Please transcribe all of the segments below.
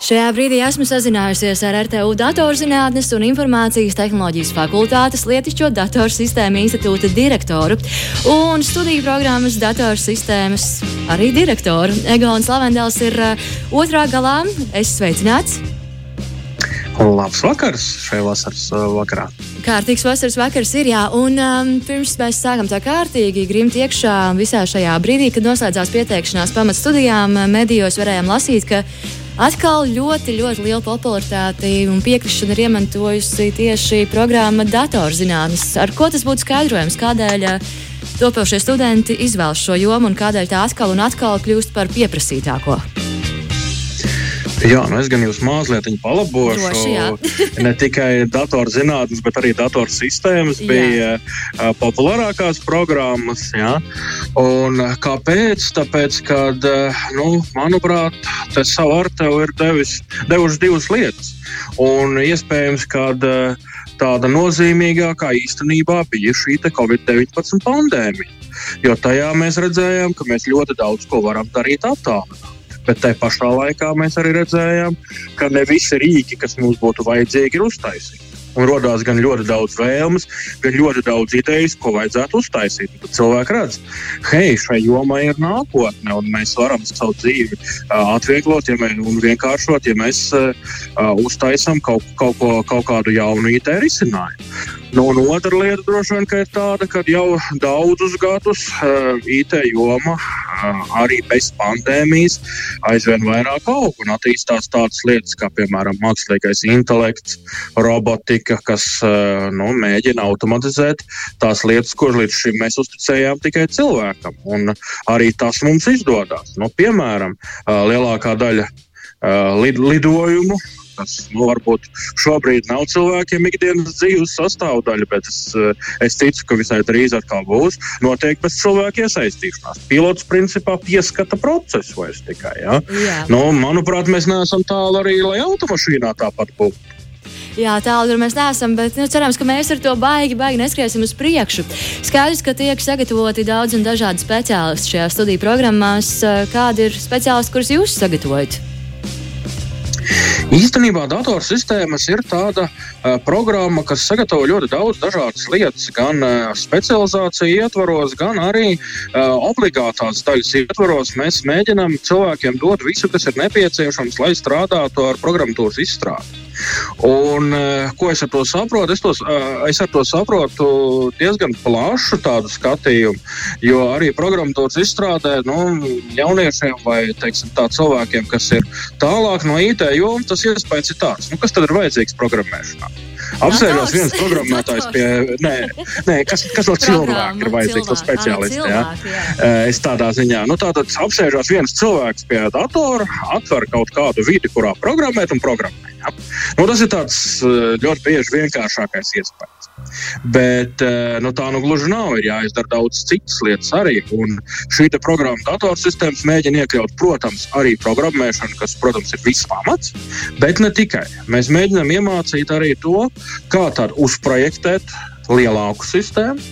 Šajā brīdī esmu sazinājusies ar RTU datorzinātnes un informācijas tehnoloģijas fakultātes Lietišķo datorsistēmu institūta direktoru un studiju programmas datorsistēmas arī direktoru. Egons Lavendels ir uh, otrā galā. Es sveicināts! Labs vakars šajā vasaras uh, vakarā. Kārtīgs vasaras vakars ir, jā, un um, pirms mēs sākam tā kārtīgi grimt iekšā visā šajā brīdī, kad noslēdzās pieteikšanās pamatstudijām, medijos varējām lasīt, ka atkal ļoti, ļoti liela popularitāte un piekrišana ir iemantojusi tieši programma datorzinātnes. Ar ko tas būtu skaidrojams? Kādēļ uh, topošie studenti izvēlas šo jomu un kādēļ tā atkal un atkal kļūst par pieprasītāko? Jā, nu es gan jūs mazliet palabošu. Droši, ne tikai datorzinātnes, bet arī datorsistēmas bija uh, populārākās programmas. Jā. Un, kāpēc? Tāpēc, ka, nu, manuprāt, tas savu ar tevi ir devis, devuši divas lietas. Un iespējams, ka tāda nozīmīgākā īstenībā bija šī Covid-19 pandēmija. Jo tajā mēs redzējām, ka mēs ļoti daudz ko varam darīt attālināti. Bet tajā pašā laikā mēs arī redzējām, ka ne visi rīki, kas mums būtu vajadzīgi, ir uztaisīti. Un radās gan ļoti daudz vēlmes, gan ļoti daudz idejas, ko vajadzētu uztaisīt. Tad cilvēki redz, hei, šai jomai ir nākotne, un mēs varam savu dzīvi atvieglot ja mēs, un vienkāršot, ja mēs uh, uztaisām kaut, kaut, ko, kaut kādu jaunu ideju risinājumu. Nu, un otra lieta droši vien ir tāda, ka jau daudzus gadus uh, IT joma uh, arī bez pandēmijas aizvien vairāk aug un attīstās tādas lietas kā, piemēram, mākslīgais intelekts, robotika, kas uh, nu, mēģina automatizēt tās lietas, kuras līdz šim mēs uzticējām tikai cilvēkam. Un arī tas mums izdodas. Nu, piemēram, lielākā daļa lid lidojumu kas nu, varbūt šobrīd nav cilvēkiem ikdienas dzīves sastāvdaļa, bet es, eh, es ticu, ka visai drīz atkal būs. Noteikti bez cilvēku iesaistīšanās. Pilots principā pieskata procesu vairs tikai. Ja? Jā. Nu, manuprāt, mēs neesam tālu arī, lai automašīnā tāpat būtu. Jā, tālu mēs neesam, bet nu, cerams, ka mēs ar to baigi, baigi neskriesim uz priekšu. Skaidrs, ka tiek sagatavoti daudz un dažādi speciālisti šajā studiju programmās. Kādi ir speciālisti, kurus jūs sagatavojat? Īstenībā datorsistēmas ir tāda uh, programma, kas sagatavo ļoti daudz dažādas lietas, gan uh, specializāciju ietvaros, gan arī uh, obligātās daļas ietvaros. Mēs mēģinām cilvēkiem dot visu, kas ir nepieciešams, lai strādātu ar programmatūras izstrādi. Un, ko es ar to saprotu? Es, tos, es ar to saprotu diezgan plašu tādu skatījumu, jo arī programmatūras izstrādē nu, jauniešiem vai teiksim, tā, cilvēkiem, kas ir tālāk no IT jomas, tas iespējas ir tāds, nu, kas tad ir vajadzīgs programmēšanā. Apsēžos viens programmētājs pie, nē, nē kas, kas no cilvēka ir vajadzīgs, no speciālista. Jā. Jā. Es tādā ziņā, nu tātad apsēžos viens cilvēks pie datora, atver kaut kādu vidi, kurā programmēt un programmēt. Nu, tas ir tāds ļoti bieži vienkāršākais iespējas. Bet nu, tā nu gluži nav. Ir jāizdara daudz citas lietas arī. Un šī programma datorsistēmas mēģina iekļaut, protams, arī programmēšanu, kas, protams, ir viss pamats. Bet ne tikai. Mēs mēģinām iemācīt arī to, kā tādu uzprojektēt lielāku sistēmu.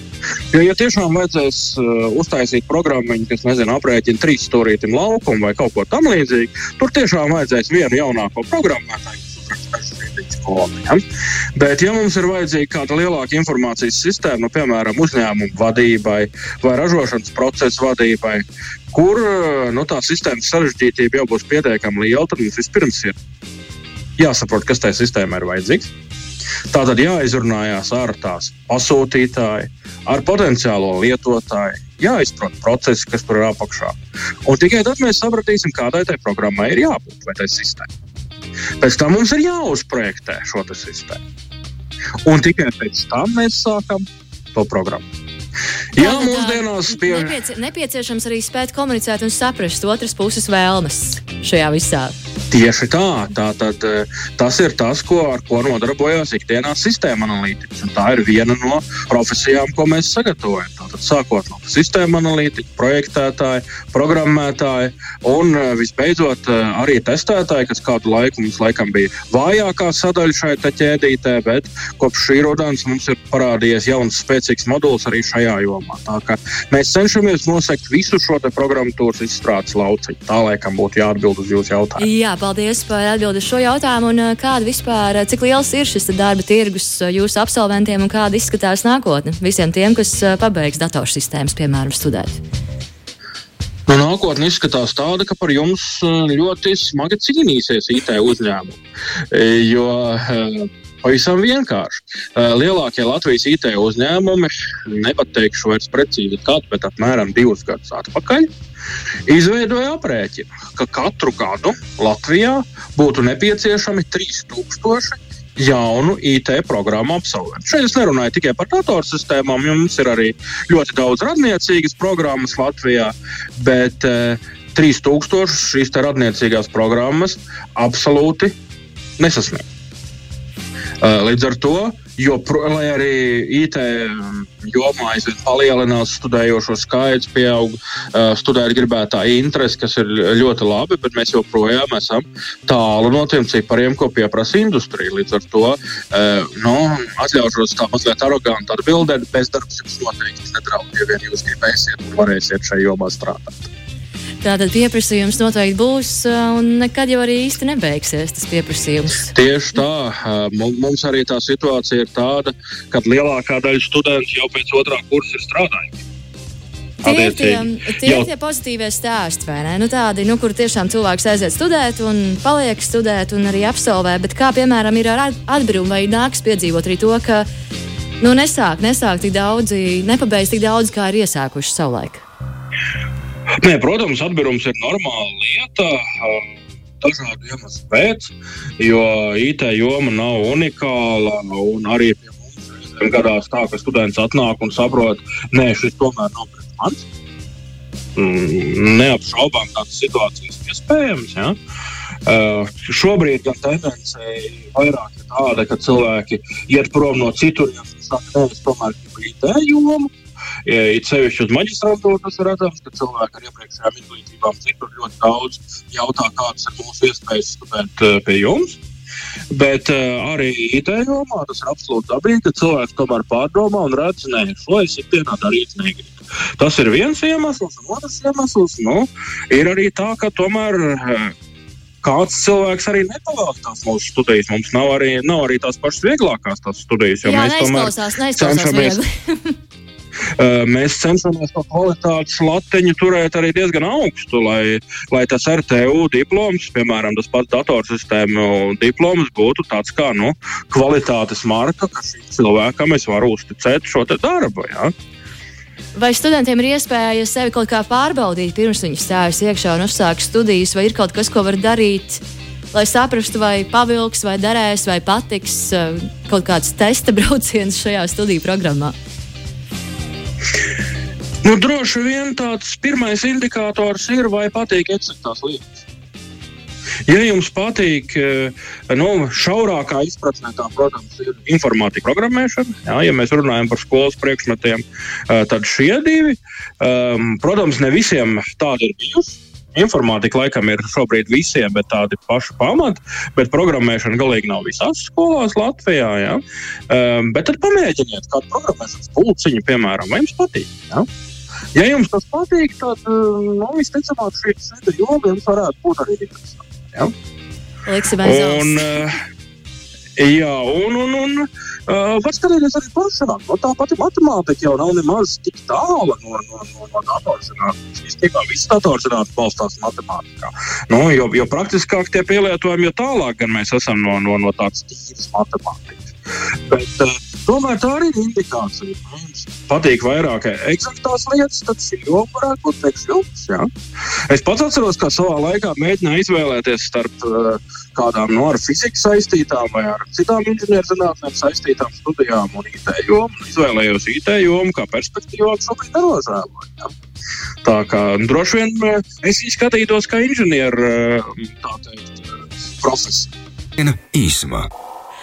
Jo, ja tiešām vajadzēs uh, uztaisīt programmu, kas, nezinu, aprēķina trīs stūrītim laukumu vai kaut ko tamlīdzīgu, tur tiešām vajadzēs vienu jaunāko programmētāju, kodu. Ja? Bet, ja mums ir vajadzīga kāda lielāka informācijas sistēma, nu, piemēram, uzņēmumu vadībai vai ražošanas procesu vadībai, kur nu, tā sistēmas sarežģītība jau būs pietiekami liela, tad mums vispirms ir jāsaprot, kas tajā sistēmā ir vajadzīgs. Tā tad jāizrunājās ar tās pasūtītāju, ar potenciālo lietotāju, jāizprot procesi, kas tur ir apakšā. Un tikai tad mēs sapratīsim, kādai tai programmai ir jābūt vai tai sistēmai. Pēc tam mums ir jāuzprojektē šo sistēmu. Un tikai pēc tam mēs sākam to programmu. Jā, tā, mūsdienās pie... nepieci, nepieciešams arī spēt komunicēt un saprast otras puses vēlmes šajā visā. Tieši tā, tā tad, tas ir tas, ko, ar ko nodarbojas ikdienā sistēma analītiķis. Tā ir viena no profesijām, ko mēs sagatavojam. Tātad, sākot no sistēma analītiķa, projektētāja, programmētāja un visbeidzot arī testētāja, kas kādu laiku mums laikam bija vājākā sadaļa šai ķēdītē, bet kopš šī rudens mums ir parādījies jauns, spēcīgs modulis arī šajā jomā. Mēs cenšamies nosegt visu šo programmatūras izstrādes lauciņu. Tā laikam būtu jāatbild uz jūsu jautājumu. Jā, paldies par atbildi uz šo jautājumu. Un, kāda vispār, cik liels ir šis darba tirgus jūsu absolventiem un kāda izskatās nākotne visiem tiem, kas pabeigs datorsistēmas, piemēram, studēt? Nu, nākotnē izskatās tāda, ka par jums ļoti smagi cīnīsies IT uzņēmumi. Jo Pavisam vienkārši. Lielākie Latvijas IT uzņēmumi, nepateikšu vairs precīzi, kad, bet apmēram divus gadus atpakaļ, izveidoja aprēķinu, ka katru gadu Latvijā būtu nepieciešami 3000 jaunu IT programmu absolventu. Šeit es nerunāju tikai par datorsistēmām, mums ir arī ļoti daudz radniecīgas programmas Latvijā, bet eh, 3000 šīs radniecīgās programmas absolūti nesasniedz. Līdz ar to, jo, lai arī IT jomā aizvien palielinās studējošo skaits, pieaug studēt gribētā interese, kas ir ļoti labi, bet mēs joprojām esam tālu no tiem cipariem, ko pieprasa industrija. Līdz ar to nu, atļaušos tā mazliet aroganti atbildēt, bezdarbs jums noteikti nedraud, ja vien jūs gribēsiet un varēsiet šajā jomā strādāt. Tātad pieprasījums noteikti būs, un nekad jau arī īsti nebeigsies tas pieprasījums. Tieši tā. Mums arī tā situācija ir tāda, ka lielākā daļa studentu jau pēc otrā kursa ir strādājuši. Tie ir tie, tie, jau... tie pozitīvie stāsti, vai ne? Nu, tādi, nu, kur tiešām cilvēks aiziet studēt un paliek studēt un arī absolvē. Bet kā piemēram ir ar atbrīvumu, vai nāks piedzīvot arī to, ka nu, nesāk, nesāk tik daudzi, nepabeidz tik daudz, kā ir iesākuši savulaik? Nē, protams, atbīrums ir normāla lieta. Dažādu iemeslu pēc, jo IT joma nav unikāla. Arī pie mums gadās tā, ka students atnāk un saprot, ka šis tomēr nav priekš manis. Mm, neapšaubām tādas situācijas iespējams. Ja? Uh, šobrīd gan tendence vairāk ir tāda, ka cilvēki iet prom no citurienes un saka, ka es tomēr gribu IT jomu. It sevišķi uz maģistrātūru tas ir redzams, ka cilvēki ar iepriekšējām izglītībām citur ļoti daudz jautā, kādas ir mūsu iespējas studēt eh, pie jums. Bet uh, arī jomā tas ir absolūti dabīgi, ka cilvēks tomēr pārdomā un redz, ka šo es ikdienā darīt negribu. Tas ir viens iemesls, un otrs iemesls nu, ir arī tā, ka tomēr. Uh, kāds cilvēks arī nepavēlas tās mūsu studijas. Mums nav arī, nav arī tās pašas vieglākās tās studijas, jo Jā, mēs tomēr cenšamies. mēs cenšamies to kvalitātes latiņu turēt arī diezgan augstu, lai, lai tas RTU diploms, piemēram, tas pats datorsistēmu diploms, būtu tāds kā nu, kvalitātes marka, ka šim cilvēkam es varu uzticēt šo darbu. Ja? Vai studentiem ir iespēja sevi kaut kā pārbaudīt, pirms viņi stājas iekšā un uzsāk studijas, vai ir kaut kas, ko var darīt, lai saprastu, vai pavilks, vai derēs, vai patiks kaut kāds testa brauciens šajā studiju programmā? Nu, droši vien tāds pirmais indikators ir, vai patīk eksaktās lietas. Ja jums patīk, eh, nu, šaurākā izpratnē, tā, protams, ir informātika programmēšana, jā, ja mēs runājam par skolas priekšmetiem, eh, tad šie divi, um, protams, ne visiem tādi ir bijusi. Informātika laikam ir šobrīd visiem, bet tādi paši pamati. Bet programmēšana galīgi nav visās skolās Latvijā. Ja? Um, bet tad pamēģiniet kādu programmēšanas pulciņu, piemēram, vai jums patīk. Ja? Ja jums tas patīk, tad nu, visticamāk šī joma jums varētu būt arī interesanta. Ja? Liksim un, uh, jā, un, un, un Uh, var skatīties arī pašām. No tā pati matemātika jau nav nemaz tik tāla no, no, no, no datorzinātnes. Īstenībā viss datorzinātnes balstās matemātikā. Nu, jo, jo praktiskāk tie pielietojumi, jo tālāk mēs esam no, no, no tādas tīras matemātikas. Bet, uh, tomēr tā arī ir indikācija. Mums patīk vairāk eksaktās lietas, tad joma varētu būt. Ja? Es pats atceros, kā savā laikā mēģināju izvēlēties starp uh, kādām no ar fiziku saistītām vai ar citām inženierzinātnēm saistītām studijām un IT jomu. Izvēlējos IT jomu kā perspektīvu, un šobrīd nerožēloju. Ja? Tā kā droši vien es viņu skatītos kā inženieru, tā teikt, profesija. Īsumā.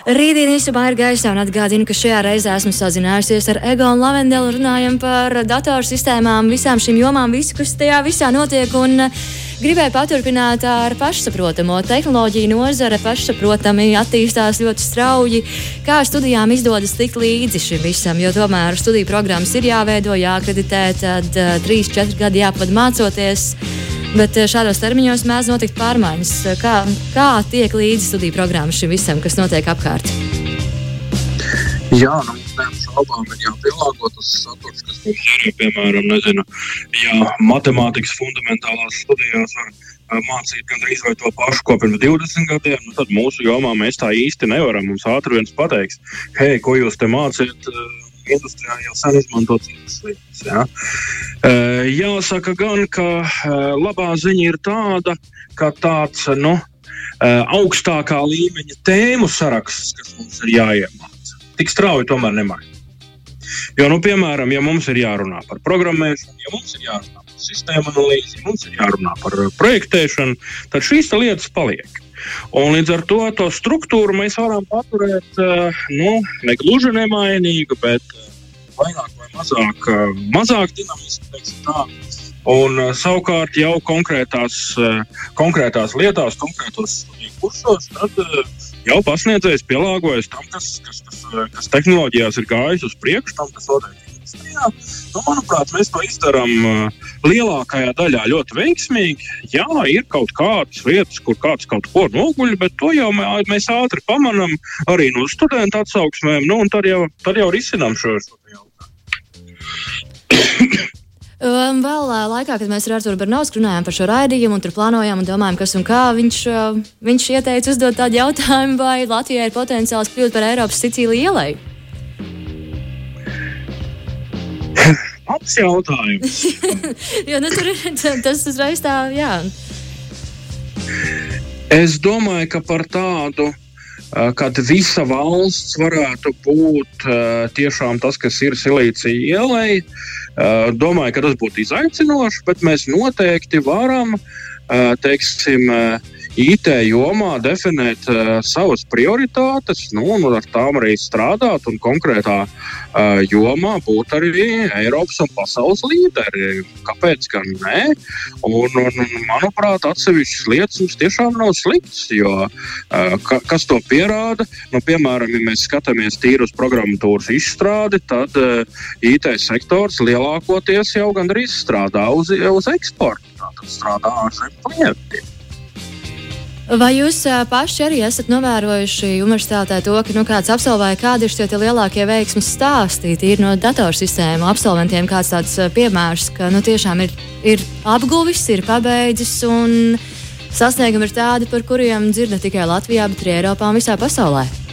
Rītdien īsumā ir gaisā un atgādinu, ka šajā reizē esmu sazinājusies ar Egonu Lavendelu. Runājam par datorsistēmām, visām šīm jomām, visu, kas tajā visā notiek. Un, uh, Gribēju paturpināt ar pašsaprotamo tehnoloģiju nozare, pašsaprotami attīstās ļoti strauji. Kā studijām izdodas tikt līdzi šim visam, jo tomēr studiju programmas ir jāveido, jāakreditē, tad uh, 3-4 gadi jāpavada mācoties. Bet uh, šādos termiņos mēdz notikt pārmaiņas. Kā, kā tiek līdzi studiju programmas šim visam, kas notiek apkārt? Jā, nu, neapšaubām ir jāpielāgo tas saturs, kas mums ir. Piemēram, nezinu, ja matemātikas fundamentālās studijās var uh, mācīt gandrīz vai to pašu, ko pirms 20 gadiem, nu, tad mūsu jomā mēs tā īsti nevaram. Mums ātri viens pateiks, hei, ko jūs te mācāt? Industrijā jau sen izmanto citas lietas. Ja? Uh, jāsaka, gan, ka labā ziņa ir tāda, ka tāds nu, augstākā līmeņa tēmu saraksts, kas mums ir jāiemācās tik strauji tomēr nemaina. Jo, nu, piemēram, ja mums ir jārunā par programmēšanu, ja mums ir jārunā par sistēmu analīzi, ja mums ir jārunā par uh, projektēšanu, tad šīs lietas paliek. Un līdz ar to to struktūru mēs varam paturēt uh, nu, ne gluži nemainīgu, bet uh, vairāk vai mazāk, mazāk dinamisku. Un savukārt jau konkrētās, konkrētās lietās, konkrētos kursos, tad jau pasniedzējs pielāgojas tam, kas, kas, kas, kas tehnoloģijās ir gājis uz priekšu, tam, kas notiek industrijā. Nu, manuprāt, mēs to izdarām lielākajā daļā ļoti veiksmīgi. Jā, ir kaut kādas vietas, kur kāds kaut ko noguļ, bet to jau mēs ātri pamanām arī no studentu atsauksmēm, nu, tad jau, tad jau risinām šo jautājumu. Um, vēl uh, laikā, kad mēs ar Arthuru Bernausku runājām par šo raidījumu un tur plānojām un domājām, kas un kā, viņš, uh, viņš ieteica uzdot tādu jautājumu, vai Latvijai ir potenciāls kļūt par Eiropas Sicīliju ielai. Labs jautājums. jo, nu, tur ir tas uzreiz tā, jā. Es domāju, ka par tādu kad visa valsts varētu būt tiešām tas, kas ir Silīcija ielai. Domāju, ka tas būtu izaicinoši, bet mēs noteikti varam, teiksim, IT jomā definēt uh, savas prioritātes, nu, un ar tām arī strādāt, konkrētā uh, jomā būt arī Eiropas un pasaules līderi. Kāpēc gan nē? Un, un, manuprāt, atsevišķas lietas mums tiešām nav sliktas, jo uh, ka, kas to pierāda? Nu, piemēram, ja mēs skatāmies tīri uz programmatūras izstrādi, tad uh, IT sektors lielākoties jau gandrīz strādā uz, uz eksportu. Tātad strādā ar zem klientiem. Vai jūs paši arī esat novērojuši universitātē to, ka nu, kāds absolvēja, kādi ir šie lielākie veiksmes stāsti, ir no datorsistēmu absolventiem, kāds tāds piemērs, ka nu, tiešām ir, ir apguvis, ir pabeidzis un sasniegumi ir tādi, par kuriem dzird ne tikai Latvijā, bet arī Eiropā un visā pasaulē?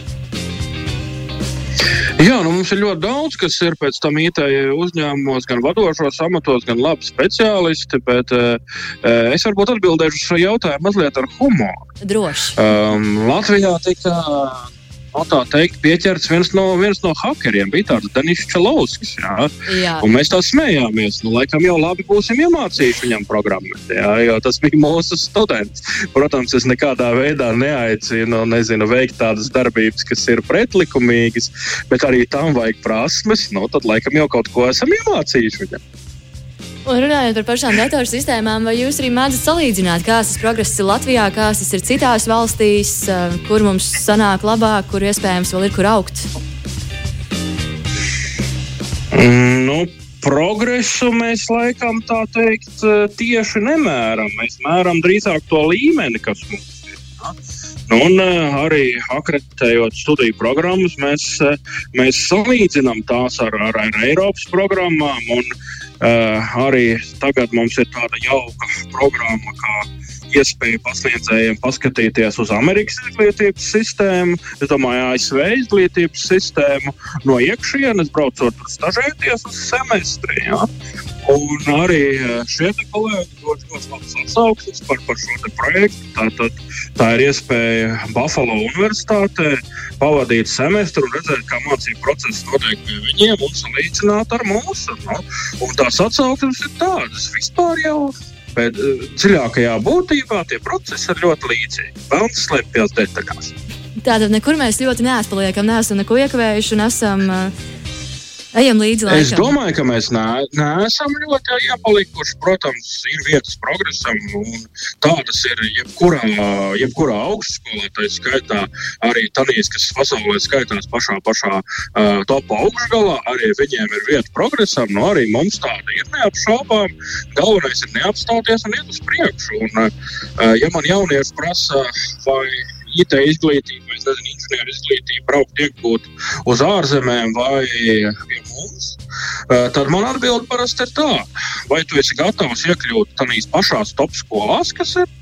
Jā, nu mums ir ļoti daudz, kas ir pēc tam IT uzņēmumos, gan vadošos amatos, gan labi speciālisti. Bet uh, es varbūt atbildēšu šo jautājumu mazliet ar humoru. Droši. Um, Latvijā tika no tā teikt, pieķerts viens no, viens no hakeriem. Bija tāds Denis Čalovskis. Jā. Jā. Un mēs tā smējāmies. Nu, laikam jau labi būsim iemācījuši viņam programmēt, jā, jo tas bija mūsu students. Protams, es nekādā veidā neaicinu nezinu, veikt tādas darbības, kas ir pretlikumīgas, bet arī tam vajag prasmes. Nu, tad laikam jau kaut ko esam iemācījuši viņam. Un runājot par pašām datorsistēmām, vai jūs arī mēdzat salīdzināt, kāds tas progress ir Latvijā, kāds ir citās valstīs, kur mums sanāk labāk, kur iespējams vēl ir kur augt? Mm, nu, progresu mēs laikam tā teikt tieši nemēram. Mēs mēram drīzāk to līmeni, kas mums ir. Ja? Nu, un arī akreditējot studiju programmas, mēs, mēs salīdzinām tās ar, ar, ar Eiropas programmām. Un, Uh, arī tagad mums ir tāda jauka programma, kā iespēja pasniedzējiem paskatīties uz Amerikas izglītības sistēmu, es domāju, ASV izglītības sistēmu no iekšienes, braucot uz stažēties uz semestri. Ja? Un arī eh, šie kolēģi dod ļoti labas atsauksmes par, par šo projektu. Tātad, tā ir iespēja Buffalo Universitātē pavadīt semestru un redzēt, kā mācību process notiek pie viņiem un salīdzināt ar mūsu. No? Un tās atsauksmes ir tādas. Vispār jau Bet dziļākajā būtībā tie procesi ir ļoti līdzīgi. Vēlams slēpjas detaļās. Tātad nekur mēs ļoti neatpaliekam, neesam neko iekavējuši un esam uh, Ejam līdzi laikam. Es domāju, ka mēs ne, neesam ļoti iepalikuši. Protams, ir vietas progresam, un tādas ir jebkurā, jebkurā augstskolā. Tā skaitā arī tādīs, kas pasaulē skaitās pašā, pašā uh, topā augšgalā. Arī viņiem ir vieta progresam, no arī mums tāda ir neapšaubām. Galvenais ir neapstāties un iet uz priekšu. Un, uh, ja man jaunieši prasa, vai IT izglītību, vai nezinu, inženieru izglītību, braukt iegūt uz ārzemēm vai pie mums, eh, tad man atbilde parasti ir tā, vai tu esi gatavs iekļūt tādās pašās top skolās, kas ir.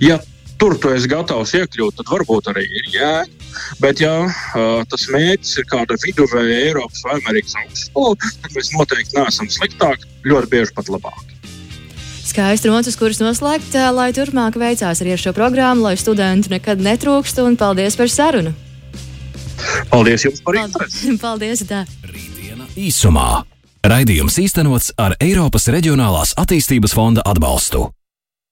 Ja tur tu esi gatavs iekļūt, tad varbūt arī ir jēga. Bet, ja uh, tas mērķis ir kāda viduvēja Eiropas vai Amerikas augstskola, tad mēs noteikti neesam sliktāki, ļoti bieži pat labāki. Skaisti notis, kuras noslēgt, lai turpmāk veicās arī ar šo programmu, lai studentu nekad netrūkst. Un paldies par sarunu! Paldies jums par interesi! Paldies! Tā. Rītdiena īsumā! Raidījums īstenots ar Eiropas Reģionālās attīstības fonda atbalstu.